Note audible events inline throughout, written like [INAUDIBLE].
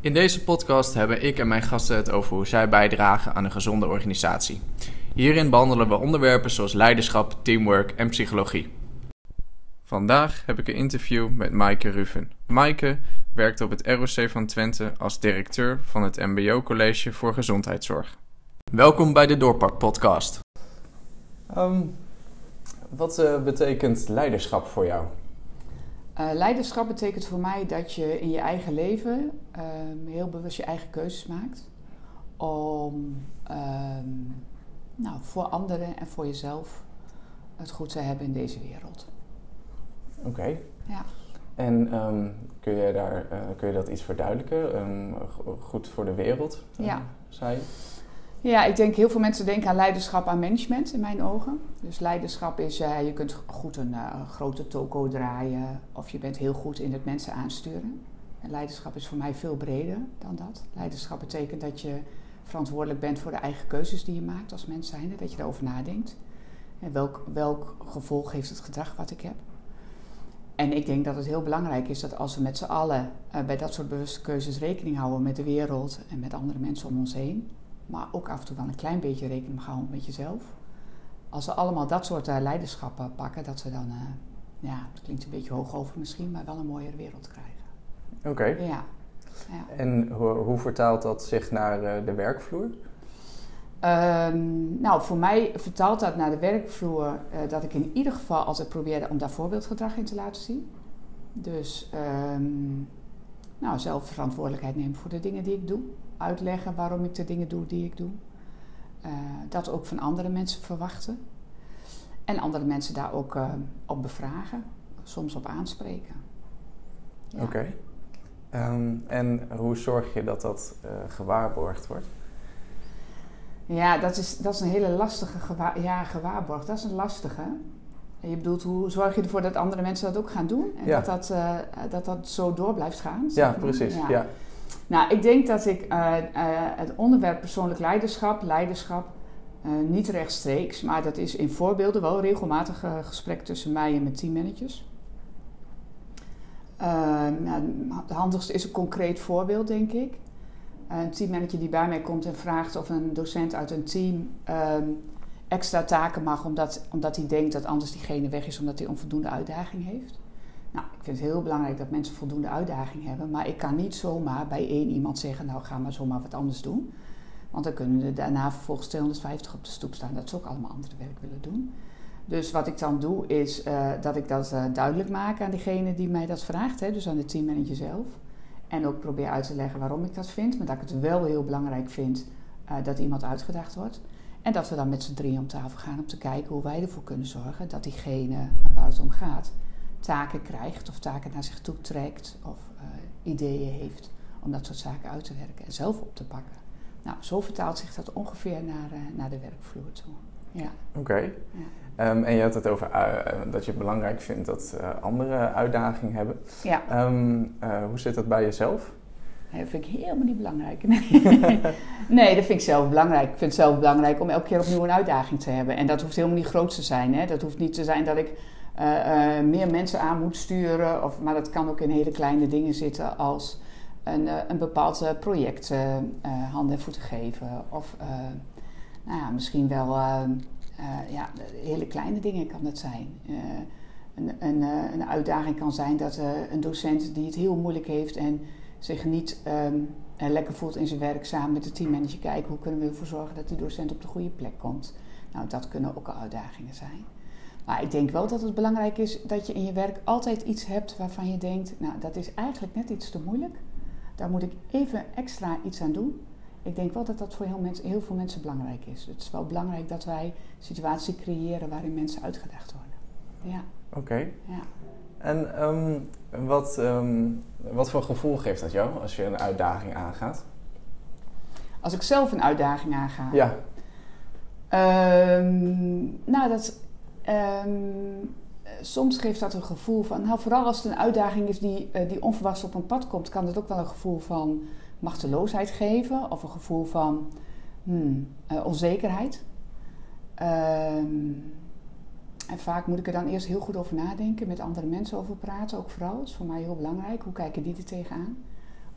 In deze podcast hebben ik en mijn gasten het over hoe zij bijdragen aan een gezonde organisatie. Hierin behandelen we onderwerpen zoals leiderschap, teamwork en psychologie. Vandaag heb ik een interview met Maaike Ruven. Maaike werkt op het ROC van Twente als directeur van het MBO College voor Gezondheidszorg. Welkom bij de Doorpak Podcast. Ehm, wat uh, betekent leiderschap voor jou? Uh, leiderschap betekent voor mij dat je in je eigen leven uh, heel bewust je eigen keuzes maakt. Om uh, nou, voor anderen en voor jezelf het goed te hebben in deze wereld. Oké. Okay. Ja. En um, kun, je daar, uh, kun je dat iets verduidelijken? Um, goed voor de wereld, ja. zei je? Ja, ik denk heel veel mensen denken aan leiderschap aan management in mijn ogen. Dus leiderschap is, uh, je kunt goed een uh, grote toko draaien of je bent heel goed in het mensen aansturen. En leiderschap is voor mij veel breder dan dat. Leiderschap betekent dat je verantwoordelijk bent voor de eigen keuzes die je maakt als mens zijnde, dat je daarover nadenkt. En welk, welk gevolg heeft het gedrag wat ik heb? En ik denk dat het heel belangrijk is dat als we met z'n allen uh, bij dat soort bewuste keuzes rekening houden met de wereld en met andere mensen om ons heen, maar ook af en toe wel een klein beetje rekening houden met jezelf. Als we allemaal dat soort uh, leiderschappen pakken, dat we dan, uh, ja, het klinkt een beetje hoog over misschien, maar wel een mooiere wereld krijgen. Oké. Okay. Ja. ja. En hoe, hoe, vertaalt dat zich naar uh, de werkvloer? Um, nou, voor mij vertaalt dat naar de werkvloer dat ik in ieder geval altijd probeerde om daar voorbeeldgedrag in te laten zien. Dus um, nou, zelf verantwoordelijkheid nemen voor de dingen die ik doe uitleggen waarom ik de dingen doe die ik doe. Uh, dat ook van andere mensen verwachten. En andere mensen daar ook uh, op bevragen, soms op aanspreken. Ja. Oké. Okay. Um, en hoe zorg je dat dat uh, gewaarborgd wordt? Ja, dat is, dat is een hele lastige ja, gewaarborgd. Dat is een lastige. Je bedoelt, hoe zorg je ervoor dat andere mensen dat ook gaan doen? En ja. dat, dat, dat dat zo door blijft gaan? Ja, precies. Ja. ja. Nou, ik denk dat ik uh, uh, het onderwerp persoonlijk leiderschap, leiderschap, uh, niet rechtstreeks, maar dat is in voorbeelden wel regelmatig gesprek tussen mij en mijn teammanagers. Nou, het handigste is een concreet voorbeeld, denk ik. Een teammanager die bij mij komt en vraagt of een docent uit een team extra taken mag, omdat, omdat hij denkt dat anders diegene weg is, omdat hij onvoldoende uitdaging heeft. Nou, ik vind het heel belangrijk dat mensen voldoende uitdaging hebben. Maar ik kan niet zomaar bij één iemand zeggen, nou ga maar zomaar wat anders doen. Want dan kunnen er daarna vervolgens 250 op de stoep staan. Dat ze ook allemaal andere werk willen doen. Dus wat ik dan doe is uh, dat ik dat uh, duidelijk maak aan diegene die mij dat vraagt. Hè, dus aan de teammanager zelf. En ook probeer uit te leggen waarom ik dat vind. Maar dat ik het wel heel belangrijk vind uh, dat iemand uitgedaagd wordt. En dat we dan met z'n drieën om tafel gaan om te kijken hoe wij ervoor kunnen zorgen dat diegene waar het om gaat taken krijgt of taken naar zich toe trekt of uh, ideeën heeft om dat soort zaken uit te werken en zelf op te pakken. Nou, zo vertaalt zich dat ongeveer naar, uh, naar de werkvloer toe. Ja. Oké. Okay. Ja. Um, en je had het over uh, dat je het belangrijk vindt dat anderen uitdaging hebben. Ja. Um, hoe zit dat bij jezelf? Dat vind ik helemaal niet belangrijk. [LAUGHS] nee, dat vind ik zelf belangrijk. Ik vind het zelf belangrijk om elke keer opnieuw een uitdaging te hebben. En dat hoeft helemaal niet groot te zijn. Hè? Dat hoeft niet te zijn dat ik uh, uh, meer mensen aan moet sturen. Of, maar dat kan ook in hele kleine dingen zitten als een, uh, een bepaald project handen en voeten geven. Of nou ja, misschien wel ja, hele kleine dingen kan het zijn. Een, een, een, uitdaging kan zijn dat een docent die het heel moeilijk heeft en zich niet um, lekker voelt in zijn werk samen met de teammanager kijken hoe kunnen we ervoor zorgen dat die docent op de goede plek komt. Nou, dat kunnen ook al uitdagingen zijn. Maar ik denk wel dat het belangrijk is dat je in je werk altijd iets hebt waarvan je denkt, nou dat is eigenlijk net iets te moeilijk. Daar moet ik even extra iets aan doen. Ik denk wel dat dat voor heel, mensen, heel veel mensen belangrijk is. Het is wel belangrijk dat wij situaties creëren waarin mensen uitgedaagd worden. Ja. Oké. Okay. Ja. En um, wat, um, wat voor gevoel geeft dat jou als je een uitdaging aangaat? Als ik zelf een uitdaging aanga? Ja. Um, nou, dat, Um, soms geeft dat een gevoel van, nou vooral als het een uitdaging is die, uh, die onverwachts op een pad komt, kan het ook wel een gevoel van machteloosheid geven of een gevoel van hmm, uh, onzekerheid. Um, en vaak moet ik er dan eerst heel goed over nadenken, met andere mensen over praten, ook vooral. Dat is voor mij heel belangrijk. Hoe kijken die er tegenaan?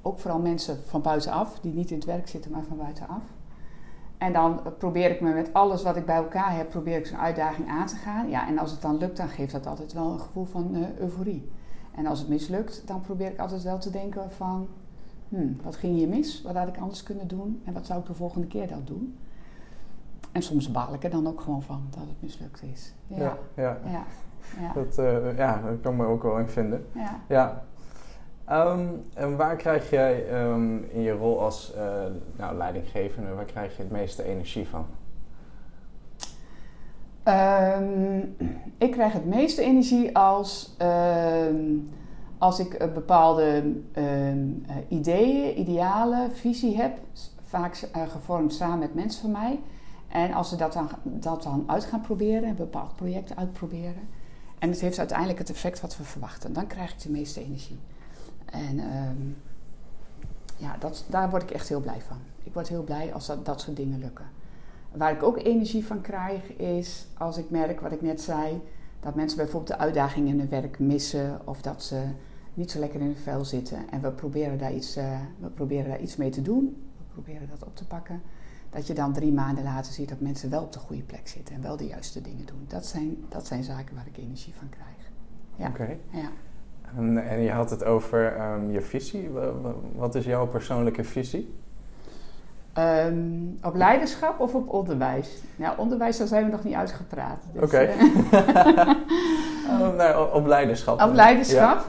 ook vooral mensen van buitenaf, die niet in het werk zitten, maar van buitenaf. En dan probeer ik me met alles wat ik bij elkaar heb, probeer ik zo'n uitdaging aan te gaan. Ja, en als het dan lukt, dan geeft dat altijd wel een gevoel van uh, euforie. En als het mislukt, dan probeer ik altijd wel te denken van... Hmm, wat ging hier mis? Wat had ik anders kunnen doen? En wat zou ik de volgende keer dan doen? En soms baal ik er dan ook gewoon van dat het mislukt is. Ja, ja. ja. ja. ja. Dat, uh, ja, dat kan me ook wel in vinden. Ja. Um, en waar krijg jij um, in je rol als uh, nou, leidinggevende, waar krijg je het meeste energie van? Um, ik krijg het meeste energie als, als ik een bepaalde ideeën, idealen, visie heb, vaak gevormd samen met mensen van mij. En als ze dat dan, dat dan uit gaan proberen, een bepaald project uitproberen. En het heeft uiteindelijk het effect wat we verwachten. Dan krijg ik de meeste energie. En um, ja, dat, daar word ik echt heel blij van. Ik word heel blij als dat, dat soort dingen lukken. Waar ik ook energie van krijg is als ik merk, wat ik net zei, dat mensen bijvoorbeeld de uitdagingen in hun werk missen of dat ze niet zo lekker in hun vel zitten. En we proberen daar iets, uh, we proberen daar iets mee te doen, we proberen dat op te pakken. Dat je dan drie maanden later ziet dat mensen wel op de goede plek zitten en wel de juiste dingen doen. Dat zijn, dat zijn zaken waar ik energie van krijg. Ja. Oké. Ja. En, je had het over um, je visie. Wat is jouw persoonlijke visie? Um, op leiderschap of op onderwijs? Nou, onderwijs, daar zijn we nog niet uitgepraat. Dus, Oké. Okay. uh, [LAUGHS] nee, op leiderschap. Op leiderschap?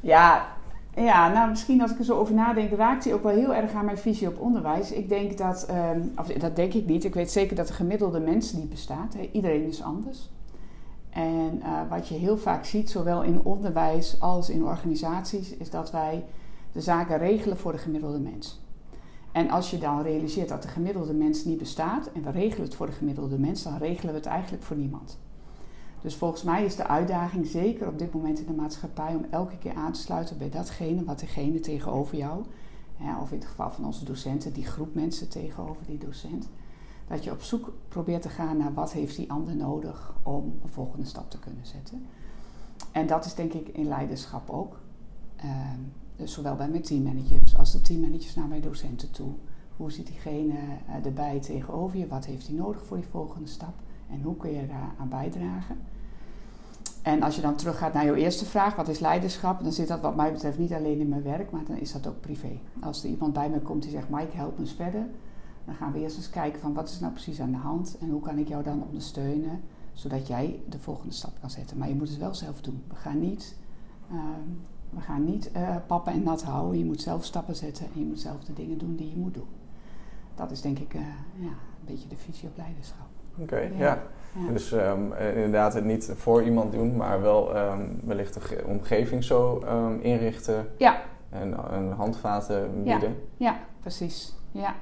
Ja. ja. ja, nou misschien als ik er zo over nadenk, raakt hij ook wel heel erg aan mijn visie op onderwijs. Ik denk dat, um, of dat denk ik niet, ik weet zeker dat de gemiddelde mens niet bestaat. Iedereen is anders. En uh, wat je heel vaak ziet, zowel in onderwijs als in organisaties, is dat wij de zaken regelen voor de gemiddelde mens. En als je dan realiseert dat de gemiddelde mens niet bestaat en we regelen het voor de gemiddelde mens, dan regelen we het eigenlijk voor niemand. Dus volgens mij is de uitdaging, zeker op dit moment in de maatschappij, om elke keer aan te sluiten bij datgene wat degene tegenover jou, ja, of in het geval van onze docenten, die groep mensen tegenover die docent, dat je op zoek probeert te gaan naar wat heeft die ander nodig om een volgende stap te kunnen zetten. En dat is denk ik in leiderschap ook. Ehm, dus zowel bij mijn teammanagers als de teammanagers naar mijn docenten toe. Hoe zit diegene uh, erbij tegenover je? Wat heeft hij nodig voor die volgende stap? En hoe kun je daar aan bijdragen? En als je dan teruggaat naar jouw eerste vraag, wat is leiderschap? Dan zit dat wat mij betreft niet alleen in mijn werk, maar dan is dat ook privé. Als er iemand bij me komt die zegt, Mike, help me verder dan gaan we eerst eens kijken van wat is nou precies aan de hand en hoe kan ik jou dan ondersteunen, zodat jij de volgende stap kan zetten. Maar je moet het wel zelf doen. We gaan niet, uh, we gaan niet uh, pappen en nat houden. Je moet zelf stappen zetten en je moet zelf de dingen doen die je moet doen. Dat is denk ik uh, ja, een beetje de visie op leiderschap. Oké, ja. ja. Dus um, inderdaad het niet voor iemand doen, maar wel um, wellicht de omgeving zo um, inrichten. Ja. En, en handvaten bieden. Ja, ja precies. Ja,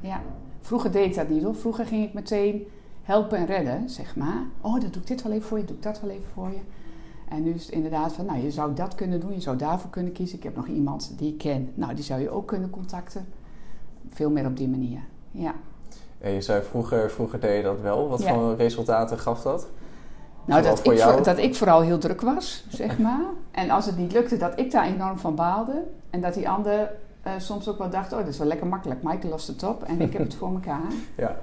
ja. Vroeger deed ik dat niet hoor. Vroeger ging ik meteen helpen en redden, zeg maar. Oh, dan doe ik dit wel even voor je, doe ik dat wel even voor je. En nu is het inderdaad van, nou, je zou dat kunnen doen, je zou daarvoor kunnen kiezen. Ik heb nog iemand die ik ken, nou, die zou je ook kunnen contacten. Veel meer op die manier, ja. En je zei vroeger, vroeger deed je dat wel. Wat voor resultaten gaf dat? Nou, dat ik, dat ik vooral heel druk was, zeg maar. En als het niet lukte, dat ik daar enorm van baalde. En dat die ander uh, soms ook wel dacht, oh, dat is wel lekker makkelijk. Michael lost het op en ik heb het [LAUGHS] voor elkaar. Ja.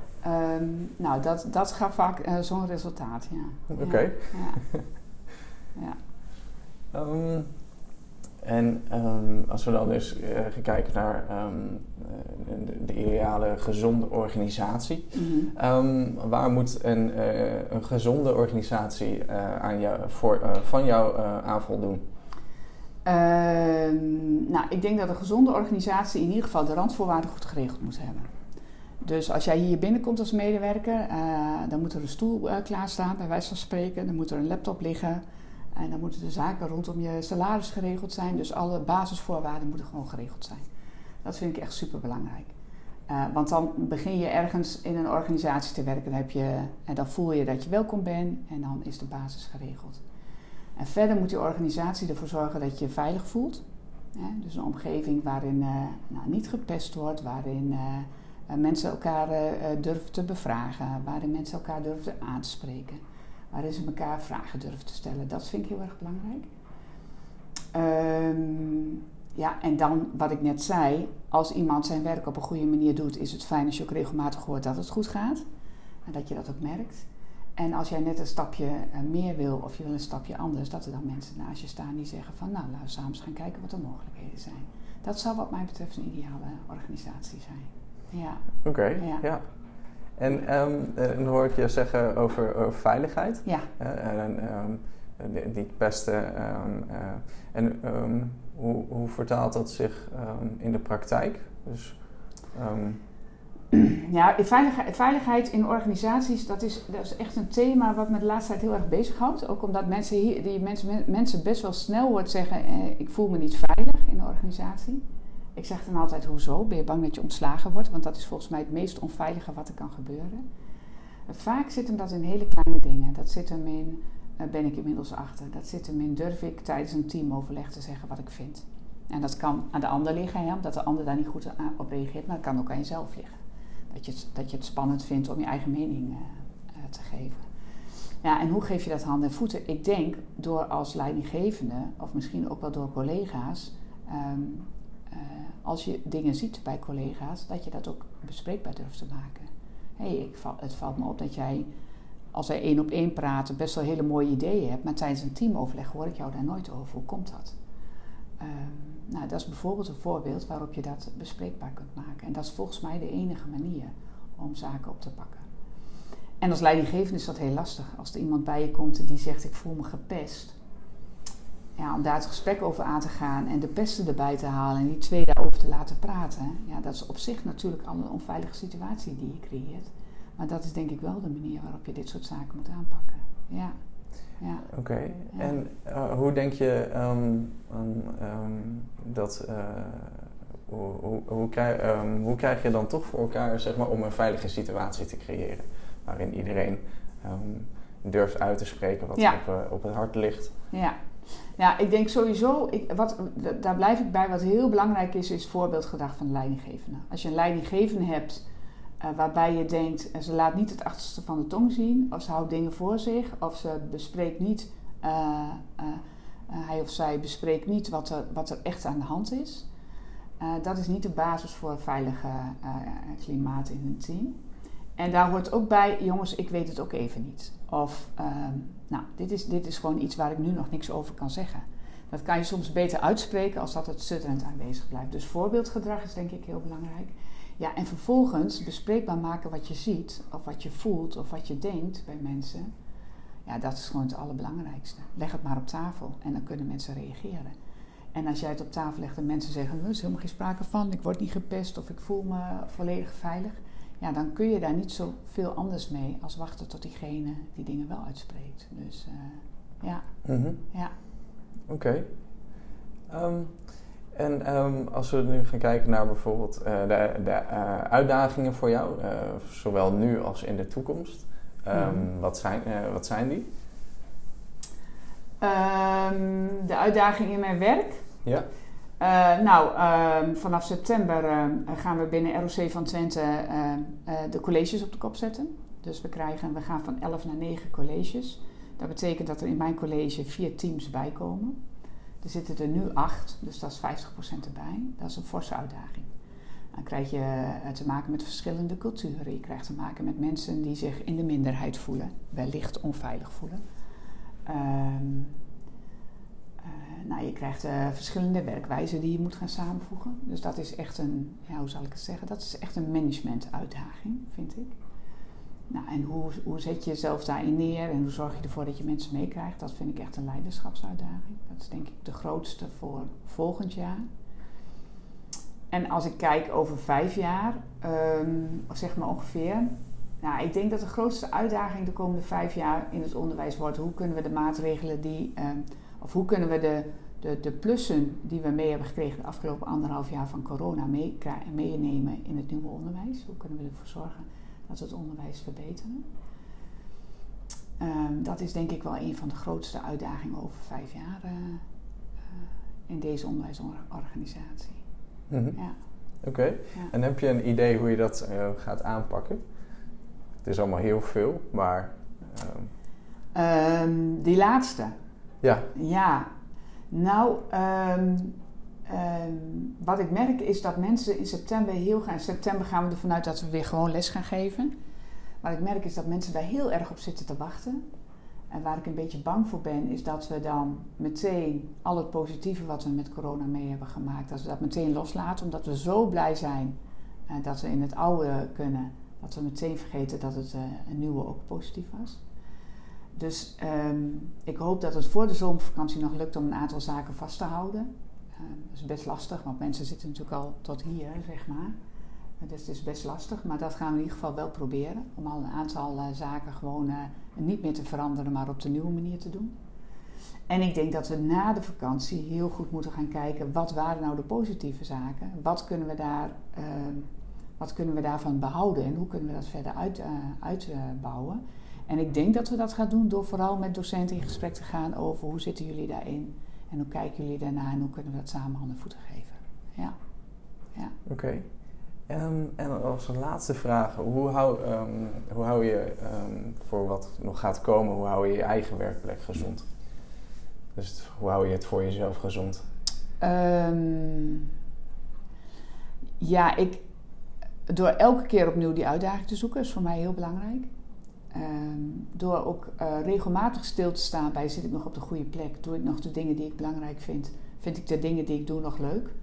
Um, nou, dat, dat gaf vaak uh, zo'n resultaat, ja. Oké. Okay. [LAUGHS] Ja. ja. Um, en um, als we dan dus uh, gaan kijken naar de, de, ideale gezonde organisatie. Mm -hmm. waar moet een, een gezonde organisatie aan jou, voor, van jou aan voldoen? Ehm, nou, ik denk dat een gezonde organisatie in ieder geval de randvoorwaarden goed geregeld moet hebben. Dus als jij hier binnenkomt als medewerker, uh, dan moet er een stoel uh, klaarstaan, bij wijze van spreken. Dan moet er een laptop liggen. En dan moeten de zaken rondom je salaris geregeld zijn. Dus alle basisvoorwaarden moeten gewoon geregeld zijn. Dat vind ik echt super belangrijk. Uh, want dan begin je ergens in een organisatie te werken. Dan heb je, en dan voel je dat je welkom bent en dan is de basis geregeld. En verder moet die organisatie ervoor zorgen dat je je veilig voelt. dus een omgeving waarin uh, nou, niet gepest wordt, waarin uh, mensen elkaar durven te bevragen, waarin mensen elkaar durven te spreken, waarin ze elkaar vragen durven te stellen. Dat vind ik heel erg belangrijk. Um, ja, en dan wat ik net zei, als iemand zijn werk op een goede manier doet, is het fijn als je ook regelmatig hoort dat het goed gaat. En dat je dat ook merkt. En als jij net een stapje eh, meer wil of je wil een stapje anders, dat er dan mensen naast je staan die zeggen van nou, laten we samen eens gaan kijken wat de mogelijkheden zijn. Dat zou wat mij betreft een ideale organisatie zijn. Ja. Oké, Ja. ja. En ehm, eh, dan hoor ik je zeggen over, over veiligheid. Ja. Eh, en ehm, die, pesten. ehm, eh, en hoe, hoe vertaalt dat zich in de praktijk? Dus, [CLEARS THROAT] Ja, veiligheid, veiligheid in organisaties, dat is, dat is echt een thema wat me de laatste tijd heel erg bezighoudt. Ook omdat mensen, hier, die mensen, mensen best wel snel hoort zeggen, eh, ik voel me niet veilig in de organisatie. Ik zeg dan altijd, hoezo? Ben je bang dat je ontslagen wordt? Want dat is volgens mij het meest onveilige wat er kan gebeuren. Vaak zit hem dat in hele kleine dingen. Dat zit hem in, eh, ben ik inmiddels achter. Dat zit hem in, durf ik tijdens een teamoverleg te zeggen wat ik vind. En dat kan aan de ander liggen, hè, omdat de ander daar niet goed aan- op reageert. Maar het kan ook aan jezelf liggen. Dat je het, dat je het spannend vindt om je eigen mening eh, eh, te geven. Ja, en hoe geef je dat handen en voeten? Ik denk door als leidinggevende, of misschien ook wel door collega's, ehm, eh, als je dingen ziet bij collega's, dat je dat ook bespreekbaar durft te maken. Val, het valt me op dat jij, als wij één op één praten, best wel hele mooie ideeën hebt, maar tijdens een teamoverleg hoor ik jou daar nooit over. Hoe komt dat? Ehm, nou, dat is bijvoorbeeld een voorbeeld waarop je dat bespreekbaar kunt maken. En dat is volgens mij de enige manier om zaken op te pakken. En als leidinggevende is dat heel lastig. Als er iemand bij je komt die zegt: Ik voel me gepest. Ja, om daar het gesprek over aan te gaan en de pesten erbij te halen en die twee daarover te laten praten. Ja, dat is op zich natuurlijk al een onveilige situatie die je creëert. Maar dat is denk ik wel de manier waarop je dit soort zaken moet aanpakken. Ja. Ja. Oké, Ja. en eh, hoe denk je ehm, aan, ehm, dat. eh, hoe, hoe, hoe, krijg, ehm, hoe krijg je dan toch voor elkaar zeg maar, om een veilige situatie te creëren? Waarin iedereen ehm, durft uit te spreken wat Ja. op, eh, op het hart ligt. Ja. ja, ik denk sowieso, ik, wat, daar blijf ik bij, wat heel belangrijk is, is voorbeeldgedrag van de leidinggevende. Als je een leidinggevende hebt eh, waarbij je denkt, eh, ze laat niet het achterste van de tong zien, of ze houdt dingen voor zich, of ze bespreekt niet, eh, hij of zij bespreekt niet wat er, wat er echt aan de hand is. Dat is niet de basis voor een veilige klimaat in een team. En daar hoort ook bij, jongens, ik weet het ook even niet. Of, ehm, nou, dit is, dit is gewoon iets waar ik nu nog niks over kan zeggen. Dat kan je soms beter uitspreken als dat het stutterend aanwezig blijft. Dus voorbeeldgedrag is denk ik heel belangrijk. Ja, en vervolgens bespreekbaar maken wat je ziet, of wat je voelt, of wat je denkt bij mensen. Ja, dat is gewoon het allerbelangrijkste. Leg het maar op tafel en dan kunnen mensen reageren. En als jij het op tafel legt en mensen zeggen, er is helemaal geen sprake van, ik word niet gepest of ik voel me volledig veilig. Ja, dan kun je daar niet zoveel anders mee als wachten tot diegene die dingen wel uitspreekt. Dus eh, ja, Mhm. ja. Oké. Ehm, en ehm, als we nu gaan kijken naar bijvoorbeeld eh, de, de eh, uitdagingen voor jou, eh, zowel nu als in de toekomst, ehm, Mhm. wat, zijn, wat zijn die? Ehm, de uitdaging in mijn werk. Ja. Nou, vanaf september gaan we binnen ROC van Twente de colleges op de kop zetten. Dus we, krijgen, we gaan van 11 naar 9 colleges. Dat betekent dat er in mijn college vier teams bij komen. Er zitten er nu acht, dus dat is 50% erbij. Dat is een forse uitdaging. Dan krijg je eh, te maken met verschillende culturen. Je krijgt te maken met mensen die zich in de minderheid voelen, wellicht onveilig voelen. Ehm, eh, nou, je krijgt eh, verschillende werkwijzen die je moet gaan samenvoegen. Dus dat is echt een, ja, hoe zal ik het zeggen? Dat is echt een managementuitdaging, vind ik. Nou, en hoe, hoe zet je jezelf daarin neer en hoe zorg je ervoor dat je mensen meekrijgt? Dat vind ik echt een leiderschapsuitdaging. Dat is denk ik de grootste voor volgend jaar. En als ik kijk over vijf jaar, ehm, zeg maar ongeveer. Nou, ik denk dat de grootste uitdaging de komende vijf jaar in het onderwijs wordt: hoe kunnen we de maatregelen die, ehm, of hoe kunnen we de, de, de plussen die we mee hebben gekregen de afgelopen anderhalf jaar van corona mee, meenemen in het nieuwe onderwijs? Hoe kunnen we ervoor zorgen dat we het onderwijs verbeteren? Ehm, dat is denk ik wel een van de grootste uitdagingen over vijf jaar eh, eh, in deze onderwijsorganisatie. Mhm. Ja. Oké. Ja. En heb je een idee hoe je dat eh, gaat aanpakken? Het is allemaal heel veel, maar ehm, Ehm, die laatste. ja. Ja, nou, eh, Ehm, wat ik merk is dat mensen in september heel graag... In september gaan we ervan uit dat we weer gewoon les gaan geven. Wat ik merk is dat mensen daar heel erg op zitten te wachten. En waar ik een beetje bang voor ben, is dat we dan meteen al het positieve wat we met corona mee hebben gemaakt, dat we dat meteen loslaten, omdat we zo blij zijn uh, dat we in het oude kunnen, dat we meteen vergeten dat het een nieuwe ook positief was. Dus um, ik hoop dat het voor de zomervakantie nog lukt om een aantal zaken vast te houden. Uh, dat is best lastig, want mensen zitten natuurlijk al tot hier, zeg maar. Dus het is best lastig, maar dat gaan we in ieder geval wel proberen. Om al een aantal uh, zaken gewoon niet meer te veranderen, maar op de nieuwe manier te doen. En ik denk dat we na de vakantie heel goed moeten gaan kijken wat waren nou de positieve zaken. Wat kunnen we, daar, uh, wat kunnen we daarvan behouden en hoe kunnen we dat verder uit, uitbouwen. en ik denk dat we dat gaan doen door vooral met docenten in gesprek te gaan over hoe zitten jullie daarin. En hoe kijken jullie daarna en hoe kunnen we dat samen handen voeten geven. Ja. ja. Oké. Okay. Um, en als laatste vraag, hoe hou, um, hoe hou je um, voor wat nog gaat komen, hoe hou je je eigen werkplek gezond? Dus hoe hou je het voor jezelf gezond? ja, ik, door elke keer opnieuw die uitdaging te zoeken is voor mij heel belangrijk. Door ook uh, regelmatig stil te staan bij zit ik nog op de goede plek, doe ik nog de dingen die ik belangrijk vind, vind ik de dingen die ik doe nog leuk.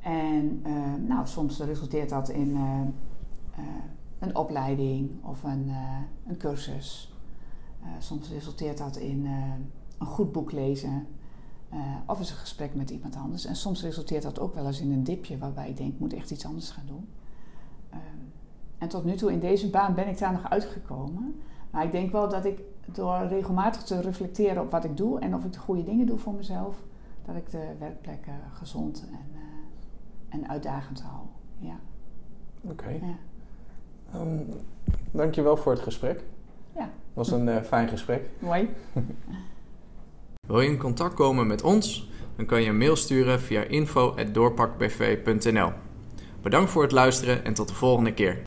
En uh, nou, soms resulteert dat in uh, uh, een opleiding of een, een cursus. soms resulteert dat in een goed boek lezen. of eens een gesprek met iemand anders. En soms resulteert dat ook wel eens in een dipje waarbij ik denk, ik moet echt iets anders gaan doen. En tot nu toe in deze baan ben ik daar nog uitgekomen. Maar ik denk wel dat ik door regelmatig te reflecteren op wat ik doe en of ik de goede dingen doe voor mezelf, dat ik de werkplek gezond en en uitdagend houden. Ja. Oké. Okay. Ja. Um, dankjewel voor het gesprek. Ja. Het was een uh, fijn gesprek. Mooi. [LAUGHS] Wil je in contact komen met ons? Dan kan je een mail sturen via info.doorpakbv.nl Bedankt voor het luisteren en tot de volgende keer.